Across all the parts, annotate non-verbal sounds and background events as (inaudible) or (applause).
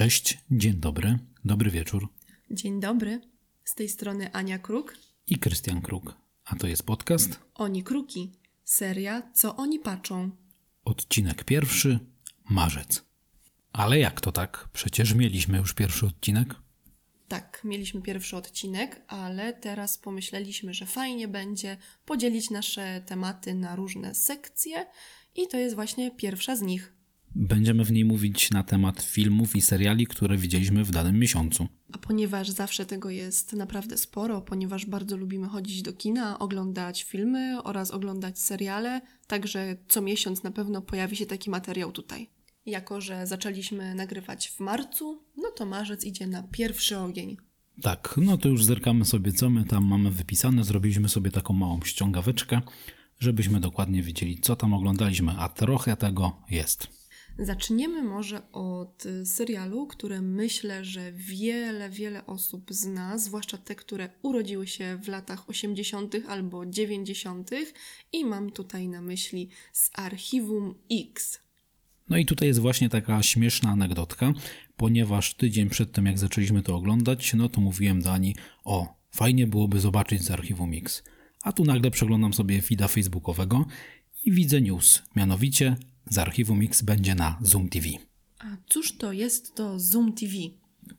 Cześć, dzień dobry, dobry wieczór Dzień dobry, z tej strony Ania Kruk. i Krystian Kruk. A to jest podcast, Oni Kruki. Seria Co oni patrzą? odcinek pierwszy, marzec. Ale jak to tak? Przecież mieliśmy już pierwszy odcinek. Tak, mieliśmy pierwszy odcinek, ale teraz pomyśleliśmy, że fajnie będzie podzielić nasze tematy na różne sekcje i to jest właśnie pierwsza z nich. Będziemy w niej mówić na temat filmów i seriali, które widzieliśmy w danym miesiącu. A ponieważ zawsze tego jest naprawdę sporo, ponieważ bardzo lubimy chodzić do kina, oglądać filmy oraz oglądać seriale, także co miesiąc na pewno pojawi się taki materiał tutaj. Jako, że zaczęliśmy nagrywać w marcu, no to marzec idzie na pierwszy ogień. Tak, no to już zerkamy sobie, co my tam mamy wypisane. Zrobiliśmy sobie taką małą ściągaweczkę, żebyśmy dokładnie wiedzieli, co tam oglądaliśmy, a trochę tego jest. Zaczniemy może od y, serialu, który myślę, że wiele, wiele osób zna, zwłaszcza te, które urodziły się w latach 80. albo 90. i mam tutaj na myśli z Archiwum X. No i tutaj jest właśnie taka śmieszna anegdotka, ponieważ tydzień przed tym, jak zaczęliśmy to oglądać, no to mówiłem do Ani, o, fajnie byłoby zobaczyć z archiwum Mix. A tu nagle przeglądam sobie feeda facebookowego i widzę news, mianowicie z archiwum Mix będzie na Zoom TV. A cóż to jest to Zoom TV?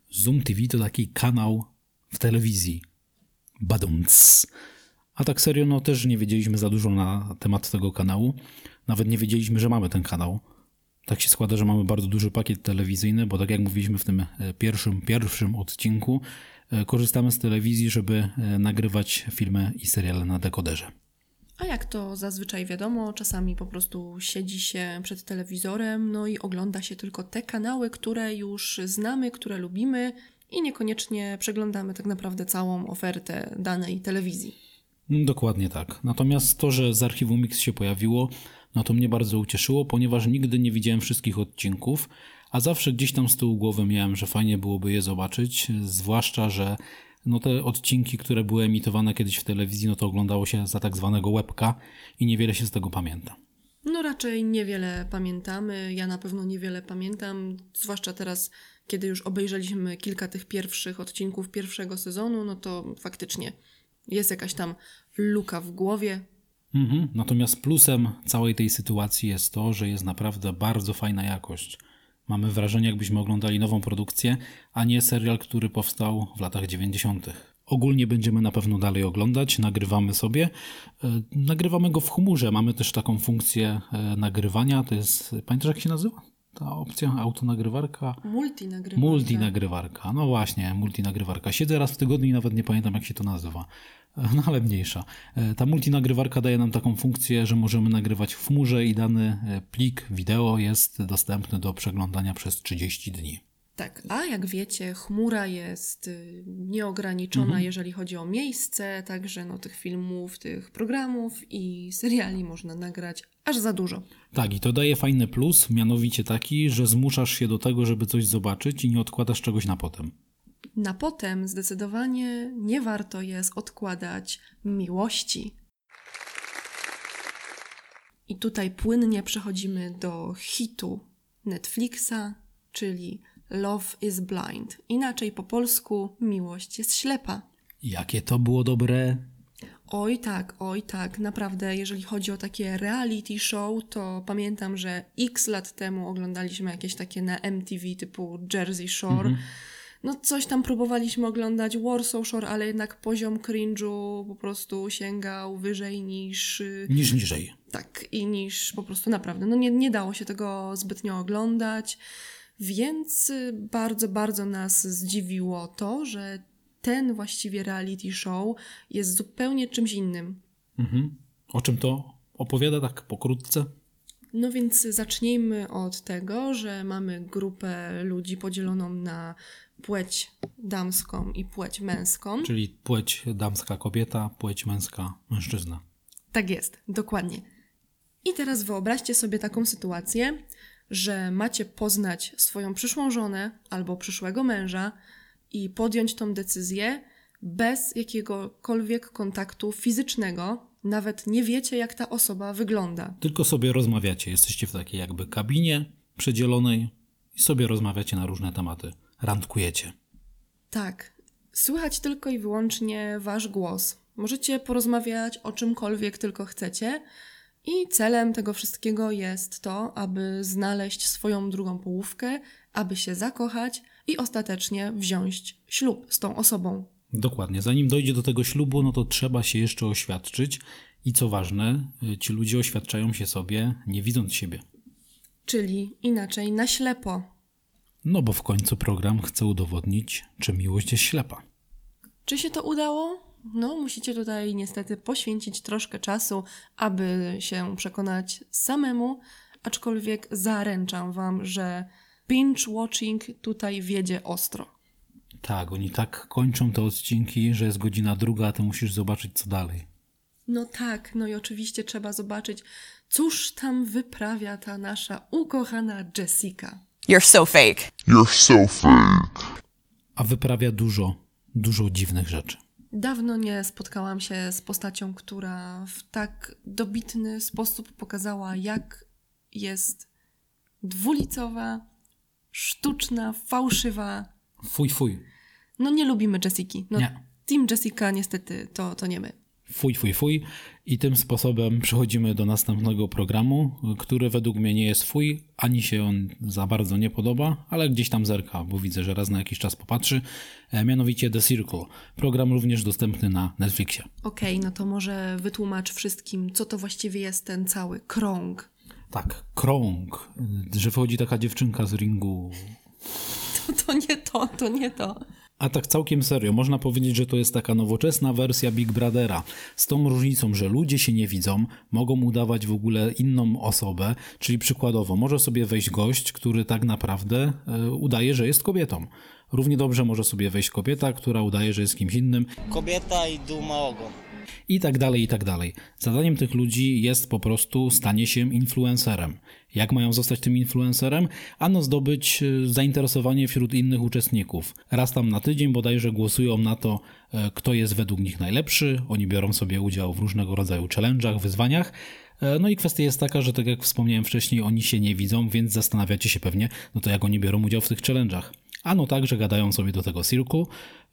Zoom TV to taki kanał w telewizji. Badumc. A tak serio, no też nie wiedzieliśmy za dużo na temat tego kanału. Nawet nie wiedzieliśmy, że mamy ten kanał. Tak się składa, że mamy bardzo duży pakiet telewizyjny, bo tak jak mówiliśmy w tym e, pierwszym, pierwszym odcinku, e, korzystamy z telewizji, żeby e, nagrywać filmy i seriale na dekoderze. A jak to zazwyczaj wiadomo, czasami po prostu siedzi się przed telewizorem, no i ogląda się tylko te kanały, które już znamy, które lubimy i niekoniecznie przeglądamy tak naprawdę całą ofertę danej telewizji. Dokładnie tak. Natomiast to, że z archiwum Mix się pojawiło, no to mnie bardzo ucieszyło, ponieważ nigdy nie widziałem wszystkich odcinków, a zawsze gdzieś tam z tyłu głowy miałem, że fajnie byłoby je zobaczyć, zwłaszcza, że no te odcinki, które były emitowane kiedyś w telewizji, no to oglądało się za tak zwanego webka i niewiele się z tego pamięta. No raczej niewiele pamiętamy, ja na pewno niewiele pamiętam, zwłaszcza teraz, kiedy już obejrzeliśmy kilka tych pierwszych odcinków pierwszego sezonu, no to faktycznie jest jakaś tam luka w głowie. Mhm. Natomiast plusem całej tej sytuacji jest to, że jest naprawdę bardzo fajna jakość. Mamy wrażenie, jakbyśmy oglądali nową produkcję, a nie serial, który powstał w latach 90. Ogólnie będziemy na pewno dalej oglądać, nagrywamy sobie. E, nagrywamy go w chmurze. Mamy też taką funkcję e, nagrywania. To jest, pamiętasz jak się nazywa? Ta opcja autonagrywarka? Multinagrywanka. Multinagrywarka. No właśnie, multinagrywarka. Siedzę raz w tygodniu i nawet nie pamiętam, jak się to nazywa. (laughs) No ale mniejsza. E, Ta multinagrywarka daje nam taką funkcję, że możemy nagrywać w chmurze i dany e, plik wideo jest dostępny do przeglądania przez 30 dni. Tak, a jak wiecie, chmura jest y, nieograniczona, jeżeli chodzi o miejsce, także no, tych filmów, tych programów i seriali można nagrać aż za dużo. Tak, i to daje fajny plus, mianowicie taki, że zmuszasz się do tego, żeby coś zobaczyć i nie odkładasz czegoś na potem. Na potem zdecydowanie nie warto jest odkładać miłości. I tutaj płynnie przechodzimy do hitu Netflixa, czyli Love is Blind. Inaczej po polsku miłość jest ślepa. Jakie to było dobre? Oj tak, oj tak, naprawdę, jeżeli chodzi o takie reality show, to pamiętam, że x lat temu oglądaliśmy jakieś takie na MTV typu Jersey Shore. No coś tam próbowaliśmy oglądać, Warsaw Shore, ale jednak poziom cringe'u po prostu sięgał wyżej niż... y, Niż niżej. tak, i niż po prostu naprawdę. No nie, nie dało się tego zbytnio oglądać, więc y, bardzo, bardzo nas zdziwiło to, że ten właściwie reality show jest zupełnie czymś innym. Mhm. O czym to opowiada tak pokrótce? No więc zacznijmy od tego, że mamy grupę ludzi podzieloną na płeć damską i płeć męską. Czyli płeć damska kobieta, płeć męska mężczyzna. Tak jest, dokładnie. I teraz wyobraźcie sobie taką sytuację, że macie poznać swoją przyszłą żonę albo przyszłego męża i podjąć tą decyzję bez jakiegokolwiek kontaktu fizycznego. Nawet nie wiecie, jak ta osoba wygląda. Tylko sobie rozmawiacie. Jesteście w takiej jakby kabinie przedzielonej i sobie rozmawiacie na różne tematy. Randkujecie. Tak, słychać tylko i wyłącznie wasz głos. Możecie porozmawiać o czymkolwiek tylko chcecie. I celem tego wszystkiego jest to, aby znaleźć swoją drugą połówkę, aby się zakochać i ostatecznie wziąć ślub z tą osobą. Dokładnie. Zanim dojdzie do tego ślubu, no to trzeba się jeszcze oświadczyć. I co ważne, y, ci ludzie oświadczają się sobie, nie widząc siebie. Czyli inaczej na ślepo. No bo w końcu program chce udowodnić, czy miłość jest ślepa. Czy się to udało? No, musicie tutaj niestety poświęcić troszkę czasu, aby się przekonać samemu, aczkolwiek zaręczam wam, że binge watching tutaj wiedzie ostro. Tak, oni tak kończą te odcinki, że jest godzina druga, a ty musisz zobaczyć co dalej. No tak, no i oczywiście trzeba zobaczyć, cóż tam wyprawia ta nasza ukochana Jessica. You're so fake. You're so fake. A wyprawia dużo, dużo dziwnych rzeczy. Dawno nie spotkałam się z postacią, która w tak dobitny sposób pokazała, jak jest dwulicowa, sztuczna, fałszywa. Fuj, fuj. No nie lubimy Jessiki. No, Nie. Team Jessica niestety to, to nie my. Fuj, fuj, fuj. I tym sposobem przechodzimy do następnego programu, który według mnie nie jest fuj, ani się on za bardzo nie podoba, ale gdzieś tam zerka, bo widzę, że raz na jakiś czas popatrzy. E, mianowicie The Circle. Program również dostępny na Netflixie. Okej, no to może wytłumacz wszystkim, co to właściwie jest ten cały krąg. Tak, krąg, że wchodzi taka dziewczynka z ringu. (laughs) To, to nie to, to nie to. A tak całkiem serio, można powiedzieć, że to jest taka nowoczesna wersja Big Brothera. Z tą różnicą, że ludzie się nie widzą, mogą udawać w ogóle inną osobę, czyli przykładowo może sobie wejść gość, który tak naprawdę e, udaje, że jest kobietą. Równie dobrze może sobie wejść kobieta, która udaje, że jest kimś innym kobieta i duma ogon. I tak dalej, i tak dalej. Zadaniem tych ludzi jest po prostu stanie się influencerem. Jak mają zostać tym influencerem? Ano zdobyć e, zainteresowanie wśród innych uczestników. Raz tam na tydzień bodajże głosują na to, e, kto jest według nich najlepszy. Oni biorą sobie udział w różnego rodzaju challenge'ach, wyzwaniach. E, No i kwestia jest taka, że tak jak wspomniałem wcześniej, oni się nie widzą, więc zastanawiacie się pewnie, no to jak oni biorą udział w tych challenge'ach. Ano tak, że gadają sobie do tego cirku,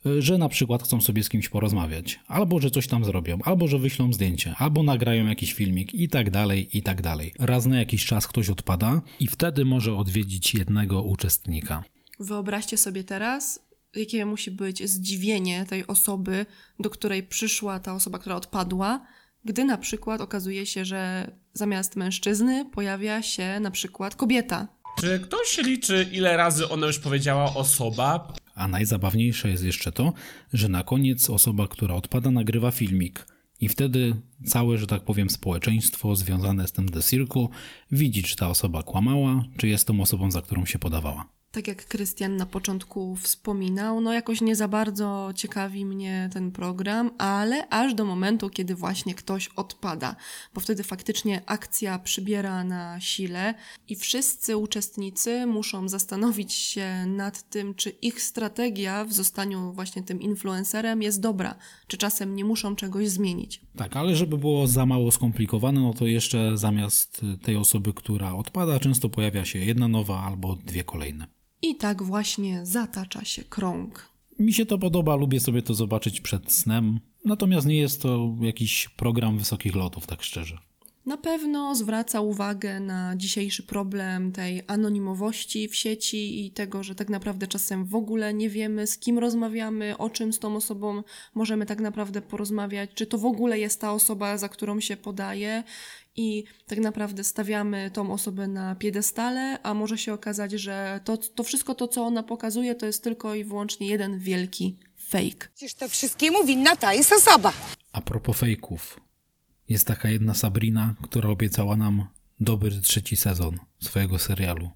y, że na przykład chcą sobie z kimś porozmawiać, albo że coś tam zrobią, albo że wyślą zdjęcie, albo nagrają jakiś filmik i tak dalej, i tak dalej. Raz na jakiś czas ktoś odpada i wtedy może odwiedzić jednego uczestnika. Wyobraźcie sobie teraz, jakie musi być zdziwienie tej osoby, do której przyszła ta osoba, która odpadła, gdy na przykład okazuje się, że zamiast mężczyzny pojawia się na przykład kobieta. Czy ktoś liczy, ile razy ona już powiedziała osoba? A najzabawniejsze jest jeszcze to, że na koniec osoba, która odpada, nagrywa filmik. I wtedy całe, że tak powiem, społeczeństwo związane z tym The Circle widzi, czy ta osoba kłamała, czy jest tą osobą, za którą się podawała. Tak jak Krystian na początku wspominał, no jakoś nie za bardzo ciekawi mnie ten program, ale aż do momentu, kiedy właśnie ktoś odpada, bo wtedy faktycznie akcja przybiera na sile i wszyscy uczestnicy muszą zastanowić się nad tym, czy ich strategia w zostaniu właśnie tym influencerem jest dobra, czy czasem nie muszą czegoś zmienić. Tak, ale żeby było za mało skomplikowane, no to jeszcze zamiast tej osoby, która odpada, często pojawia się jedna nowa albo dwie kolejne. I tak właśnie zatacza się krąg. Mi się to podoba, lubię sobie to zobaczyć przed snem, natomiast nie jest to jakiś program wysokich lotów, tak szczerze. Na pewno zwraca uwagę na dzisiejszy problem tej anonimowości w sieci i tego, że tak naprawdę czasem w ogóle nie wiemy, z kim rozmawiamy, o czym z tą osobą możemy tak naprawdę porozmawiać, czy to w ogóle jest ta osoba, za którą się podaje. I tak naprawdę stawiamy tą osobę na piedestale, a może się okazać, że to, to wszystko to, co ona pokazuje, to jest tylko i wyłącznie jeden wielki fake. Przecież to wszystkiemu winna ta jest osoba. A propos fejków, jest taka jedna Sabrina, która obiecała nam dobry trzeci sezon swojego serialu.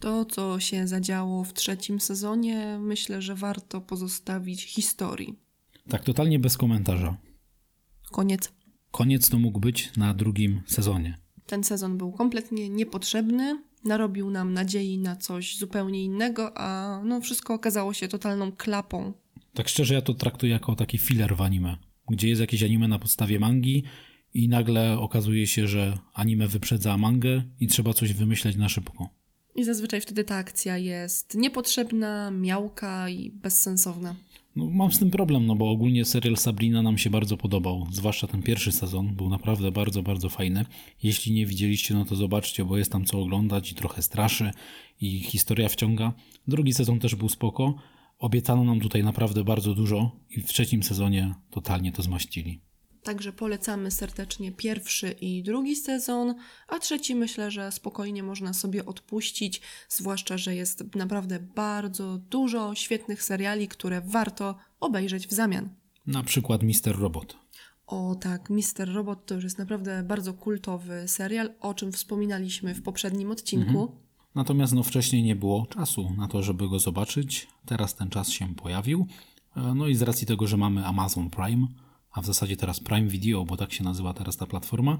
To, co się zadziało w trzecim sezonie, myślę, że warto pozostawić historii. Tak totalnie bez komentarza. Koniec. Koniec to mógł być na drugim sezonie. Ten sezon był kompletnie niepotrzebny, narobił nam nadziei na coś zupełnie innego, a no wszystko okazało się totalną klapą. Tak szczerze, ja to traktuję jako taki filler w anime, gdzie jest jakieś anime na podstawie mangi i nagle okazuje się, że anime wyprzedza mangę i trzeba coś wymyśleć na szybko. I zazwyczaj wtedy ta akcja jest niepotrzebna, miałka i bezsensowna. No, mam z tym problem, no bo ogólnie serial Sabrina nam się bardzo podobał, zwłaszcza ten pierwszy sezon, był naprawdę bardzo, bardzo fajny. Jeśli nie widzieliście, no to zobaczcie, bo jest tam co oglądać i trochę straszy i historia wciąga. Drugi sezon też był spoko. Obiecano nam tutaj naprawdę bardzo dużo i w trzecim sezonie totalnie to zmaścili. Także polecamy serdecznie pierwszy i drugi sezon, a trzeci myślę, że spokojnie można sobie odpuścić, zwłaszcza, że jest naprawdę bardzo dużo świetnych seriali, które warto obejrzeć w zamian. Na przykład Mister Robot. O tak, Mister Robot to już jest naprawdę bardzo kultowy serial, o czym wspominaliśmy w poprzednim odcinku. Natomiast no wcześniej nie było czasu na to, żeby go zobaczyć. Teraz ten czas się pojawił. E, No i z racji tego, że mamy Amazon Prime, a w zasadzie teraz Prime Video, bo tak się nazywa teraz ta platforma,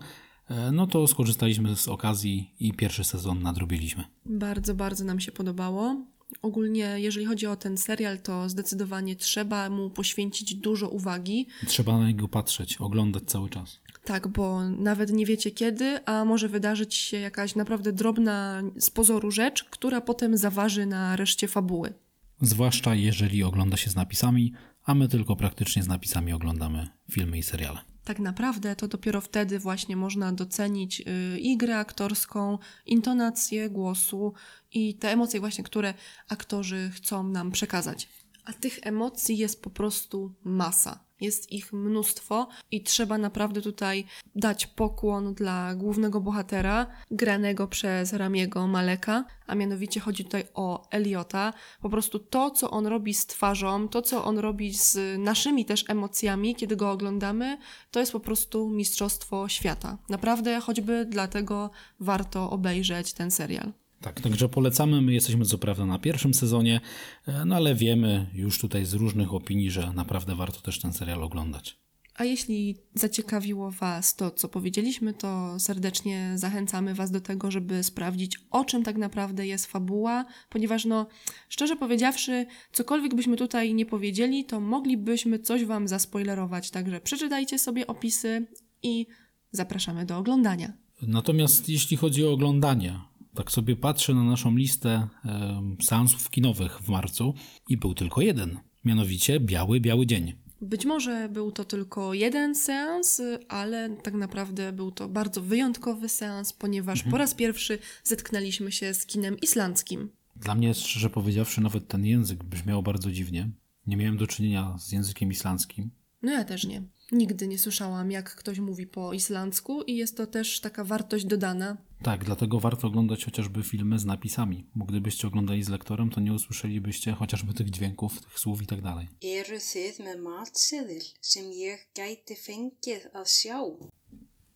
e, no to skorzystaliśmy z okazji i pierwszy sezon nadrobiliśmy. Bardzo, bardzo nam się podobało. Ogólnie, jeżeli chodzi o ten serial, to zdecydowanie trzeba mu poświęcić dużo uwagi. Trzeba na niego patrzeć, oglądać cały czas. Tak, bo nawet nie wiecie kiedy, a może wydarzyć się jakaś naprawdę drobna z pozoru rzecz, która potem zaważy na reszcie fabuły. Zwłaszcza jeżeli ogląda się z napisami, a my tylko praktycznie z napisami oglądamy filmy i seriale. Tak naprawdę to dopiero wtedy właśnie można docenić y, i grę aktorską, intonację głosu i te emocje właśnie, które aktorzy chcą nam przekazać. A tych emocji jest po prostu masa. Jest ich mnóstwo i trzeba naprawdę tutaj dać pokłon dla głównego bohatera, granego przez Ramiego Maleka, a mianowicie chodzi tutaj o Eliota. Po prostu to, co on robi z twarzą, to, co on robi z naszymi też emocjami, kiedy go oglądamy, to jest po prostu mistrzostwo świata. Naprawdę, choćby dlatego warto obejrzeć ten serial. Tak, także polecamy. My jesteśmy co prawda na pierwszym sezonie, e, no ale wiemy już tutaj z różnych opinii, że naprawdę warto też ten serial oglądać. A jeśli zaciekawiło Was to, co powiedzieliśmy, to serdecznie zachęcamy Was do tego, żeby sprawdzić, o czym tak naprawdę jest fabuła, ponieważ, no, szczerze powiedziawszy, cokolwiek byśmy tutaj nie powiedzieli, to moglibyśmy coś Wam zaspoilerować. Także przeczytajcie sobie opisy i zapraszamy do oglądania. Natomiast jeśli chodzi o oglądanie, tak sobie patrzę na naszą listę e, seansów kinowych w marcu i był tylko jeden, mianowicie Biały, Biały Dzień. Być może był to tylko jeden seans, ale tak naprawdę był to bardzo wyjątkowy seans, ponieważ po raz pierwszy zetknęliśmy się z kinem islandzkim. Dla mnie, szczerze powiedziawszy, nawet ten język brzmiał bardzo dziwnie. Nie miałem do czynienia z językiem islandzkim. No ja też nie. Nigdy nie słyszałam, jak ktoś mówi po islandzku i jest to też taka wartość dodana. Tak, dlatego warto oglądać chociażby filmy z napisami, bo gdybyście oglądali z lektorem, to nie usłyszelibyście chociażby tych dźwięków, tych słów i tak dalej. Eru þið með matseðil sem ég gæti fengið að sjá?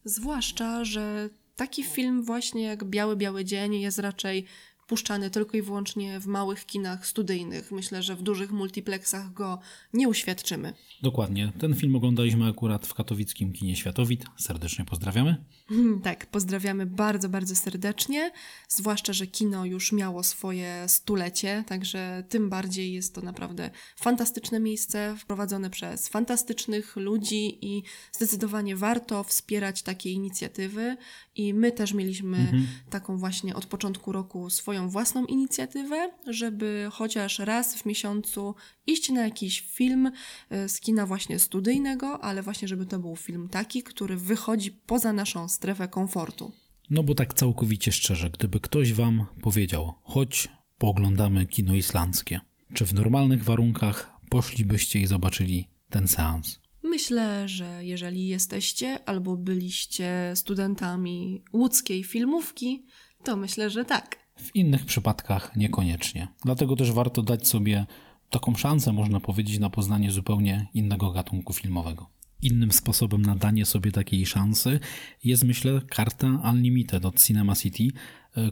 Zwłaszcza, że taki film właśnie jak Biały Biały Dzień jest raczej puszczany tylko i wyłącznie w małych kinach studyjnych. Myślę, że w dużych multiplexach go nie uświadczymy. Dokładnie, ten film oglądaliśmy akurat w katowickim kinie Światowit. Serdecznie pozdrawiamy. Hmm, Tak, pozdrawiamy bardzo, bardzo serdecznie. Zwłaszcza, że kino już miało swoje stulecie, także tym bardziej jest to naprawdę fantastyczne miejsce, wprowadzone przez fantastycznych ludzi i zdecydowanie warto wspierać takie inicjatywy. I my też mieliśmy taką właśnie od początku roku swoją własną inicjatywę, żeby chociaż raz w miesiącu iść na jakiś film e, z kina właśnie studyjnego, ale właśnie, żeby to był film taki, który wychodzi poza naszą strefę komfortu. No bo tak całkowicie szczerze, gdyby ktoś wam powiedział, chodź pooglądamy kino islandzkie, czy w normalnych warunkach poszlibyście i zobaczyli ten seans? Myślę, że jeżeli jesteście albo byliście studentami łódzkiej filmówki, to myślę, że tak. W innych przypadkach niekoniecznie. Dlatego też warto dać sobie taką szansę, można powiedzieć, na poznanie zupełnie innego gatunku filmowego. Innym sposobem na danie sobie takiej szansy jest, myślę, karta Unlimited od Cinema City,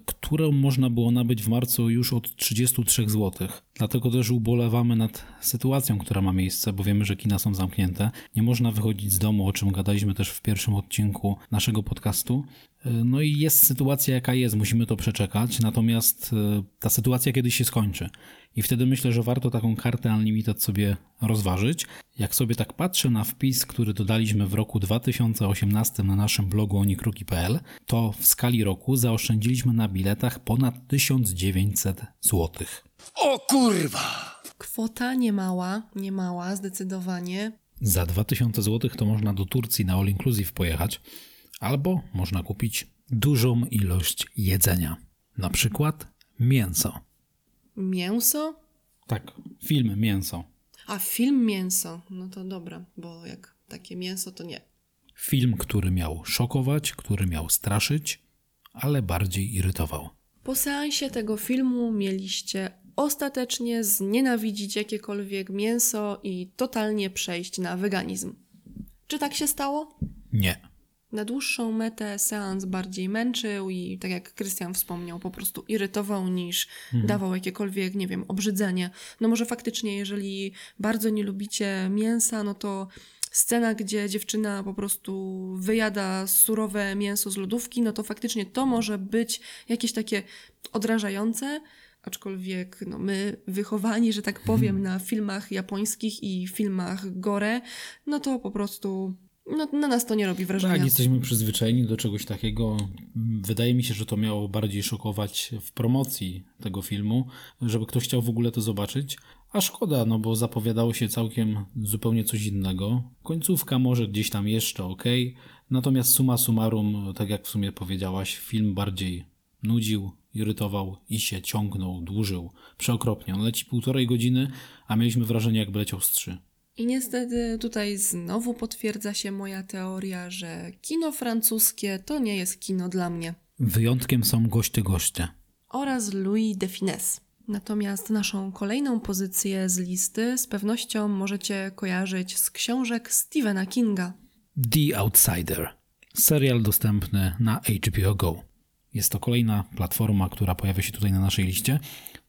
którą można było nabyć w marcu już od 33 zł. Dlatego też ubolewamy nad sytuacją, która ma miejsce, bo wiemy, że kina są zamknięte. Nie można wychodzić z domu, o czym gadaliśmy też w pierwszym odcinku naszego podcastu. E, No i jest sytuacja, jaka jest, musimy to przeczekać, natomiast e, ta sytuacja kiedyś się skończy. I wtedy myślę, że warto taką kartę Unlimited sobie rozważyć. Jak sobie tak patrzę na wpis, który dodaliśmy w roku 2018 na naszym blogu onikruki.pl, to w skali roku zaoszczędziliśmy wydaliśmy na biletach ponad 1900 zł. Kwota niemała, niemała, zdecydowanie. Za 2000 zł to można do Turcji na all inclusive pojechać, albo można kupić dużą ilość jedzenia. Na przykład mięso. Mięso? Tak, film Mięso. A film mięso. No to dobra, bo jak takie mięso, to nie. Film, który miał szokować, który miał straszyć, ale bardziej irytował. Po seansie tego filmu mieliście ostatecznie znienawidzić jakiekolwiek mięso i totalnie przejść na weganizm. Czy tak się stało? Nie. Na dłuższą metę seans bardziej męczył i, tak jak Krystian wspomniał, po prostu irytował niż dawał jakiekolwiek, nie wiem, obrzydzenie. No może faktycznie, jeżeli bardzo nie lubicie mięsa, no to scena, gdzie dziewczyna po prostu wyjada surowe mięso z lodówki, no to faktycznie to może być jakieś takie odrażające, aczkolwiek no, my wychowani, że tak powiem, na filmach japońskich i filmach gore, no to po prostu no, na nas to nie robi wrażenia. Tak, jesteśmy przyzwyczajeni do czegoś takiego. Wydaje mi się, że to miało bardziej szokować w promocji tego filmu, żeby ktoś chciał w ogóle to zobaczyć. A szkoda, no bo zapowiadało się całkiem zupełnie coś innego. Końcówka może gdzieś tam jeszcze ok, natomiast summa summarum, tak jak w sumie powiedziałaś, film bardziej nudził, irytował i się ciągnął, dłużył. Przeokropnie. On leci półtorej godziny, a mieliśmy wrażenie, jakby leciał z trzy. I niestety tutaj znowu potwierdza się moja teoria, że kino francuskie to nie jest kino dla mnie. Wyjątkiem są goście goście. Oraz Louis de Finesse. Natomiast naszą kolejną pozycję z listy z pewnością możecie kojarzyć z książek Stephena Kinga. The Outsider. Serial dostępny na HBO Go. Jest to kolejna platforma, która pojawia się tutaj na naszej liście,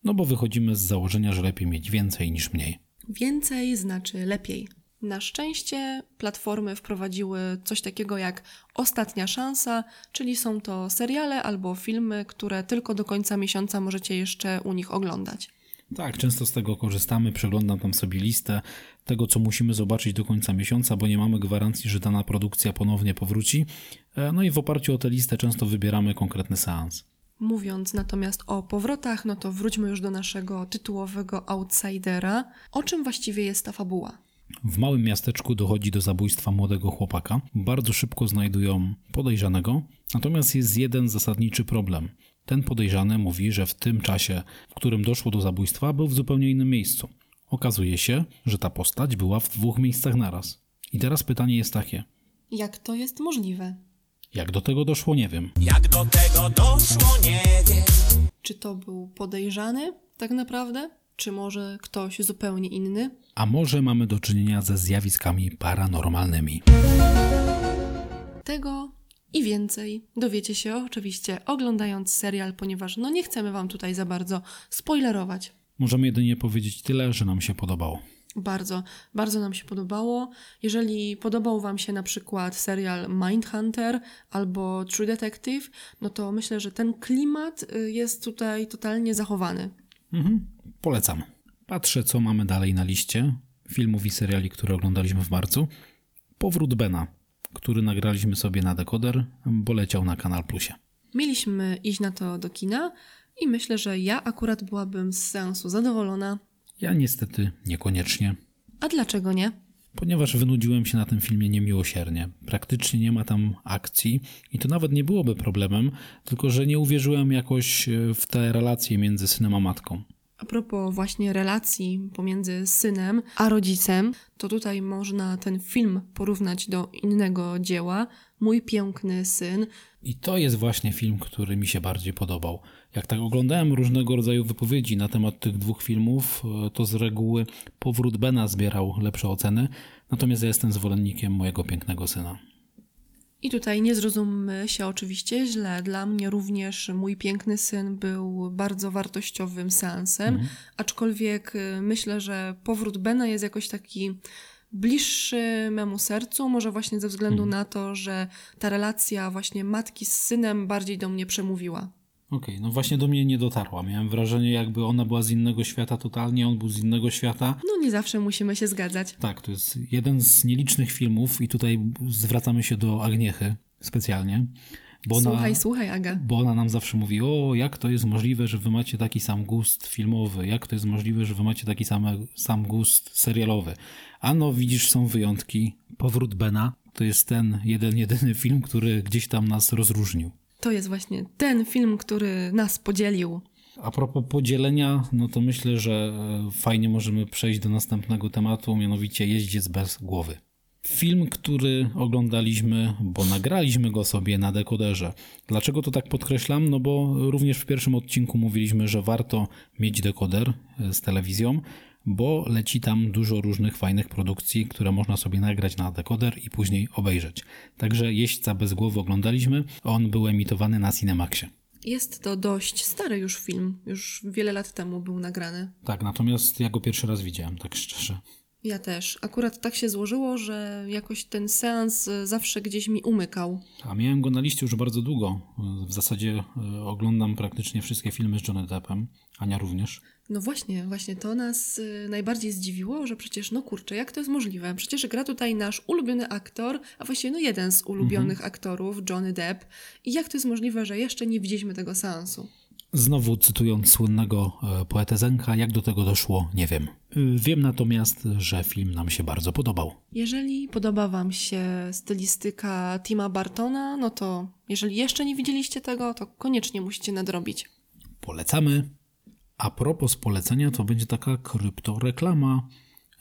no bo wychodzimy z założenia, że lepiej mieć więcej niż mniej. Więcej znaczy lepiej. Na szczęście platformy wprowadziły coś takiego jak ostatnia szansa, czyli są to seriale albo filmy, które tylko do końca miesiąca możecie jeszcze u nich oglądać. Tak, często z tego korzystamy, przeglądam tam sobie listę tego, co musimy zobaczyć do końca miesiąca, bo nie mamy gwarancji, że dana produkcja ponownie powróci. E, No i w oparciu o tę listę często wybieramy konkretny seans. Mówiąc natomiast o powrotach, no to wróćmy już do naszego tytułowego outsidera. O czym właściwie jest ta fabuła? W małym miasteczku dochodzi do zabójstwa młodego chłopaka. Bardzo szybko znajdują podejrzanego, natomiast jest jeden zasadniczy problem. Ten podejrzany mówi, że w tym czasie, w którym doszło do zabójstwa, był w zupełnie innym miejscu. Okazuje się, że ta postać była w dwóch miejscach naraz. I teraz pytanie jest takie: Jak to jest możliwe? jak do tego doszło, nie wiem. Czy to był podejrzany tak naprawdę? Czy może ktoś zupełnie inny? A może mamy do czynienia ze zjawiskami paranormalnymi? Tego i więcej dowiecie się oczywiście oglądając serial, ponieważ no nie chcemy wam tutaj za bardzo spoilerować. Możemy jedynie powiedzieć tyle, że nam się podobało. Bardzo, bardzo nam się podobało. Jeżeli podobał Wam się na przykład serial Mindhunter albo True Detective, no to myślę, że ten klimat y, jest tutaj totalnie zachowany. Mhm, polecam. Patrzę, co mamy dalej na liście filmów i seriali, które oglądaliśmy w marcu. Powrót Bena, który nagraliśmy sobie na dekoder, bo leciał na Kanal Plusie. Mieliśmy iść na to do kina i myślę, że ja akurat byłabym z seansu zadowolona. Ja niestety niekoniecznie, A dlaczego nie? ponieważ wynudziłem się na tym filmie niemiłosiernie. Praktycznie nie ma tam akcji i to nawet nie byłoby problemem, tylko że nie uwierzyłem jakoś e, w te relacje między synem a matką. A propos właśnie relacji pomiędzy synem a rodzicem, to tutaj można ten film porównać do innego dzieła, Mój piękny syn. I to jest właśnie film, który mi się bardziej podobał. Jak tak oglądałem różnego rodzaju wypowiedzi na temat tych dwóch filmów, e, to z reguły powrót Bena zbierał lepsze oceny, natomiast ja jestem zwolennikiem mojego pięknego syna. I tutaj nie zrozummy się oczywiście źle. Dla mnie również mój piękny syn był bardzo wartościowym seansem, aczkolwiek y, myślę, że powrót Bena jest jakoś taki bliższy memu sercu, może właśnie ze względu na to, że ta relacja właśnie matki z synem bardziej do mnie przemówiła. Okej, no właśnie do mnie nie dotarła. Miałem wrażenie, jakby ona była z innego świata totalnie, on był z innego świata. No nie zawsze musimy się zgadzać. Tak, to jest jeden z nielicznych filmów i tutaj zwracamy się do Agniechy specjalnie. Bo ona, Słuchaj, słuchaj, Aga. bo ona nam zawsze mówi, o jak to jest możliwe, że wy macie taki sam gust filmowy, jak to jest możliwe, że wy macie taki sam, sam gust serialowy. A no widzisz, są wyjątki. Powrót Bena to jest ten jeden, jedyny film, który gdzieś tam nas rozróżnił. To jest właśnie ten film, który nas podzielił. A propos podzielenia, no to myślę, że e, fajnie możemy przejść do następnego tematu, mianowicie Jeździec bez głowy. Film, który oglądaliśmy, bo nagraliśmy go sobie na dekoderze. Dlaczego to tak podkreślam? No bo również w pierwszym odcinku mówiliśmy, że warto mieć dekoder e, z telewizją, bo leci tam dużo różnych fajnych produkcji, które można sobie nagrać na dekoder i później obejrzeć. Także Jeźdźca bez głowy oglądaliśmy, on był emitowany na Cinemaxie. Jest to dość stary już film. Już wiele lat temu był nagrany. Tak, natomiast ja go pierwszy raz widziałem, tak szczerze. Ja też. Akurat tak się złożyło, że jakoś ten seans y, zawsze gdzieś mi umykał. A miałem go na liście już bardzo długo. W zasadzie e, oglądam praktycznie wszystkie filmy z Johnny Deppem, Ania również. No właśnie, właśnie to nas y, najbardziej zdziwiło, że przecież, no kurczę, jak to jest możliwe? Przecież gra tutaj nasz ulubiony aktor, a właściwie no jeden z ulubionych aktorów, Johnny Depp. I jak to jest możliwe, że jeszcze nie widzieliśmy tego seansu? Znowu cytując słynnego e, poetę Zenka, jak do tego doszło, nie wiem. E, Wiem natomiast, że film nam się bardzo podobał. Jeżeli podoba Wam się stylistyka Tima Bartona, no to jeżeli jeszcze nie widzieliście tego, to koniecznie musicie nadrobić. Polecamy. A propos polecenia, to będzie taka kryptoreklama.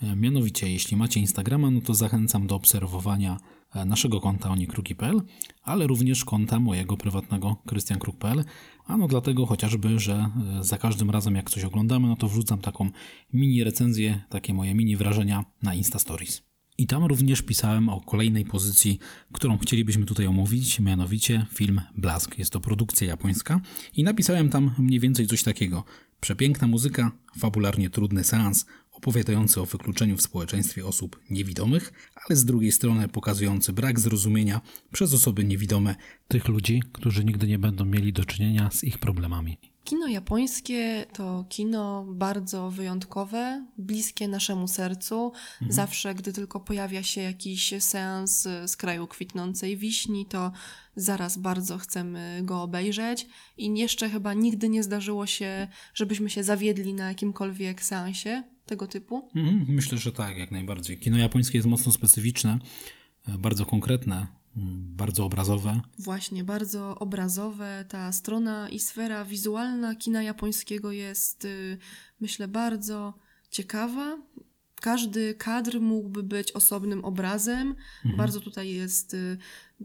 E, Mianowicie, jeśli macie Instagrama, no to zachęcam do obserwowania e, naszego konta onikruki.pl, ale również konta mojego prywatnego krystiankruk.pl. A no dlatego chociażby, że e, za każdym razem jak coś oglądamy, no to wrzucam taką mini recenzję, takie moje mini wrażenia na Insta Stories. I tam również pisałem o kolejnej pozycji, którą chcielibyśmy tutaj omówić, mianowicie film Blask. Jest to produkcja japońska i napisałem tam mniej więcej coś takiego. Przepiękna muzyka, fabularnie trudny seans, opowiadający o wykluczeniu w społeczeństwie osób niewidomych, ale z drugiej strony pokazujący brak zrozumienia przez osoby niewidome tych ludzi, którzy nigdy nie będą mieli do czynienia z ich problemami. Kino japońskie to kino bardzo wyjątkowe, bliskie naszemu sercu. Zawsze, gdy tylko pojawia się jakiś seans z kraju kwitnącej wiśni, to zaraz bardzo chcemy go obejrzeć. I jeszcze chyba nigdy nie zdarzyło się, żebyśmy się zawiedli na jakimkolwiek seansie tego typu. Mhm, Myślę, że tak, jak najbardziej. Kino japońskie jest mocno specyficzne, e, bardzo konkretne, bardzo obrazowe. Właśnie, bardzo obrazowe. Ta strona i sfera wizualna kina japońskiego jest, y, myślę, bardzo ciekawa. Każdy kadr mógłby być osobnym obrazem. Bardzo tutaj jest y,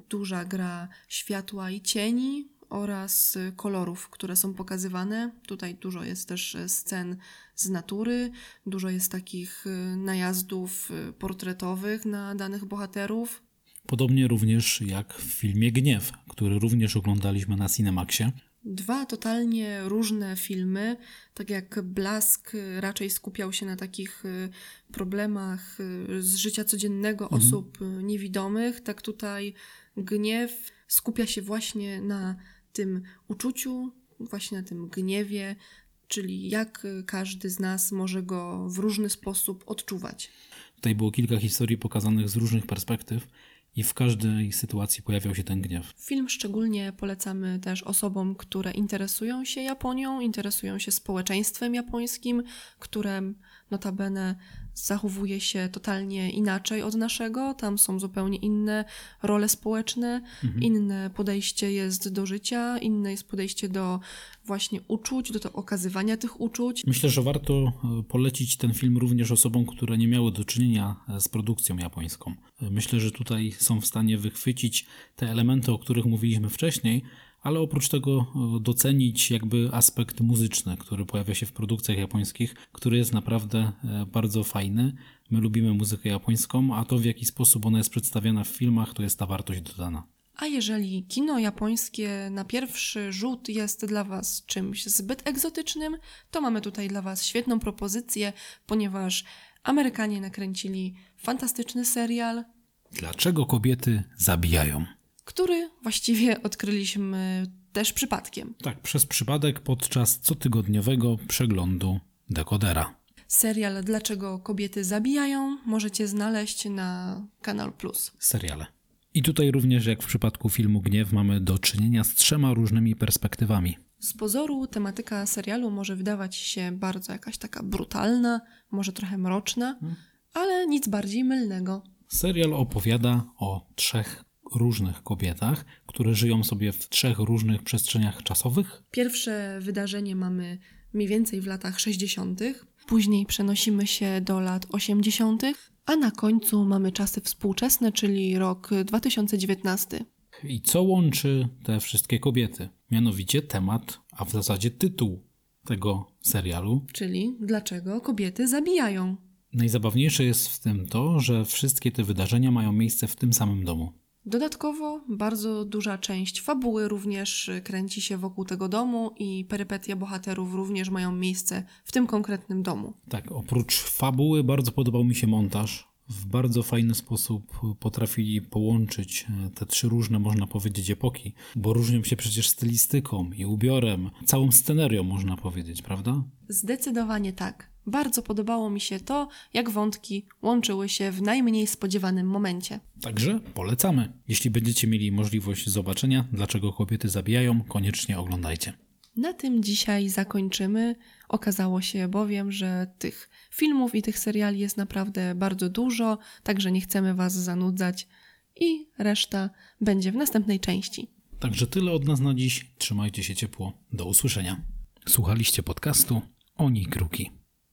duża gra światła i cieni oraz y, kolorów, które są pokazywane. Tutaj dużo jest też scen z natury, dużo jest takich najazdów portretowych na danych bohaterów. Podobnie również jak w filmie Gniew, który również oglądaliśmy na Cinemaxie. Dwa totalnie różne filmy, tak jak Blask raczej skupiał się na takich y, problemach y, z życia codziennego osób y, niewidomych, tak tutaj Gniew skupia się właśnie na tym uczuciu, właśnie na tym gniewie, czyli jak każdy z nas może go w różny sposób odczuwać. Tutaj było kilka historii pokazanych z różnych perspektyw i w każdej sytuacji pojawiał się ten gniew. Film szczególnie polecamy też osobom, które interesują się Japonią, interesują się społeczeństwem japońskim, które notabene zachowuje się totalnie inaczej od naszego. Tam są zupełnie inne role społeczne, inne podejście jest do życia, inne jest podejście do właśnie uczuć, do to okazywania tych uczuć. Myślę, że warto e, polecić ten film również osobom, które nie miały do czynienia e, z produkcją japońską. E, Myślę, że tutaj są w stanie wychwycić te elementy, o których mówiliśmy wcześniej, ale oprócz tego e, docenić jakby aspekt muzyczny, który pojawia się w produkcjach japońskich, który jest naprawdę e, bardzo fajny. My lubimy muzykę japońską, a to w jaki sposób ona jest przedstawiana w filmach, to jest ta wartość dodana. A jeżeli kino japońskie na pierwszy rzut jest dla Was czymś zbyt egzotycznym, to mamy tutaj dla Was świetną propozycję, ponieważ Amerykanie nakręcili fantastyczny serial, Dlaczego kobiety zabijają? Który właściwie odkryliśmy też przypadkiem. Tak, przez przypadek podczas cotygodniowego przeglądu dekodera. Serial Dlaczego kobiety zabijają możecie znaleźć na Kanal Plus. Seriale. I tutaj również, jak w przypadku filmu Gniew, mamy do czynienia z trzema różnymi perspektywami. Z pozoru tematyka serialu może wydawać się bardzo jakaś taka brutalna, może trochę mroczna, ale nic bardziej mylnego. Serial opowiada o trzech różnych kobietach, które żyją sobie w trzech różnych przestrzeniach czasowych. Pierwsze wydarzenie mamy mniej więcej w latach 60., później przenosimy się do lat 80., a na końcu mamy czasy współczesne, czyli rok 2019. I co łączy te wszystkie kobiety? Mianowicie temat, a w zasadzie tytuł tego serialu. Czyli dlaczego kobiety zabijają. Najzabawniejsze jest w tym to, że wszystkie te wydarzenia mają miejsce w tym samym domu. Dodatkowo bardzo duża część fabuły również kręci się wokół tego domu i perypetie bohaterów również mają miejsce w tym konkretnym domu. Tak, oprócz fabuły bardzo podobał mi się montaż. W bardzo fajny sposób potrafili połączyć e, te trzy różne, można powiedzieć, epoki, bo różnią się przecież stylistyką i ubiorem, całą scenerią, można powiedzieć, prawda? Zdecydowanie tak. Bardzo podobało mi się to, jak wątki łączyły się w najmniej spodziewanym momencie. Także polecamy. Jeśli będziecie mieli możliwość zobaczenia, dlaczego kobiety zabijają, koniecznie oglądajcie. Na tym dzisiaj zakończymy. Okazało się bowiem, że tych filmów i tych seriali jest naprawdę bardzo dużo, także nie chcemy Was zanudzać i reszta będzie w następnej części. Także tyle od nas na dziś. Trzymajcie się ciepło. Do usłyszenia. Słuchaliście podcastu Oni Kruki.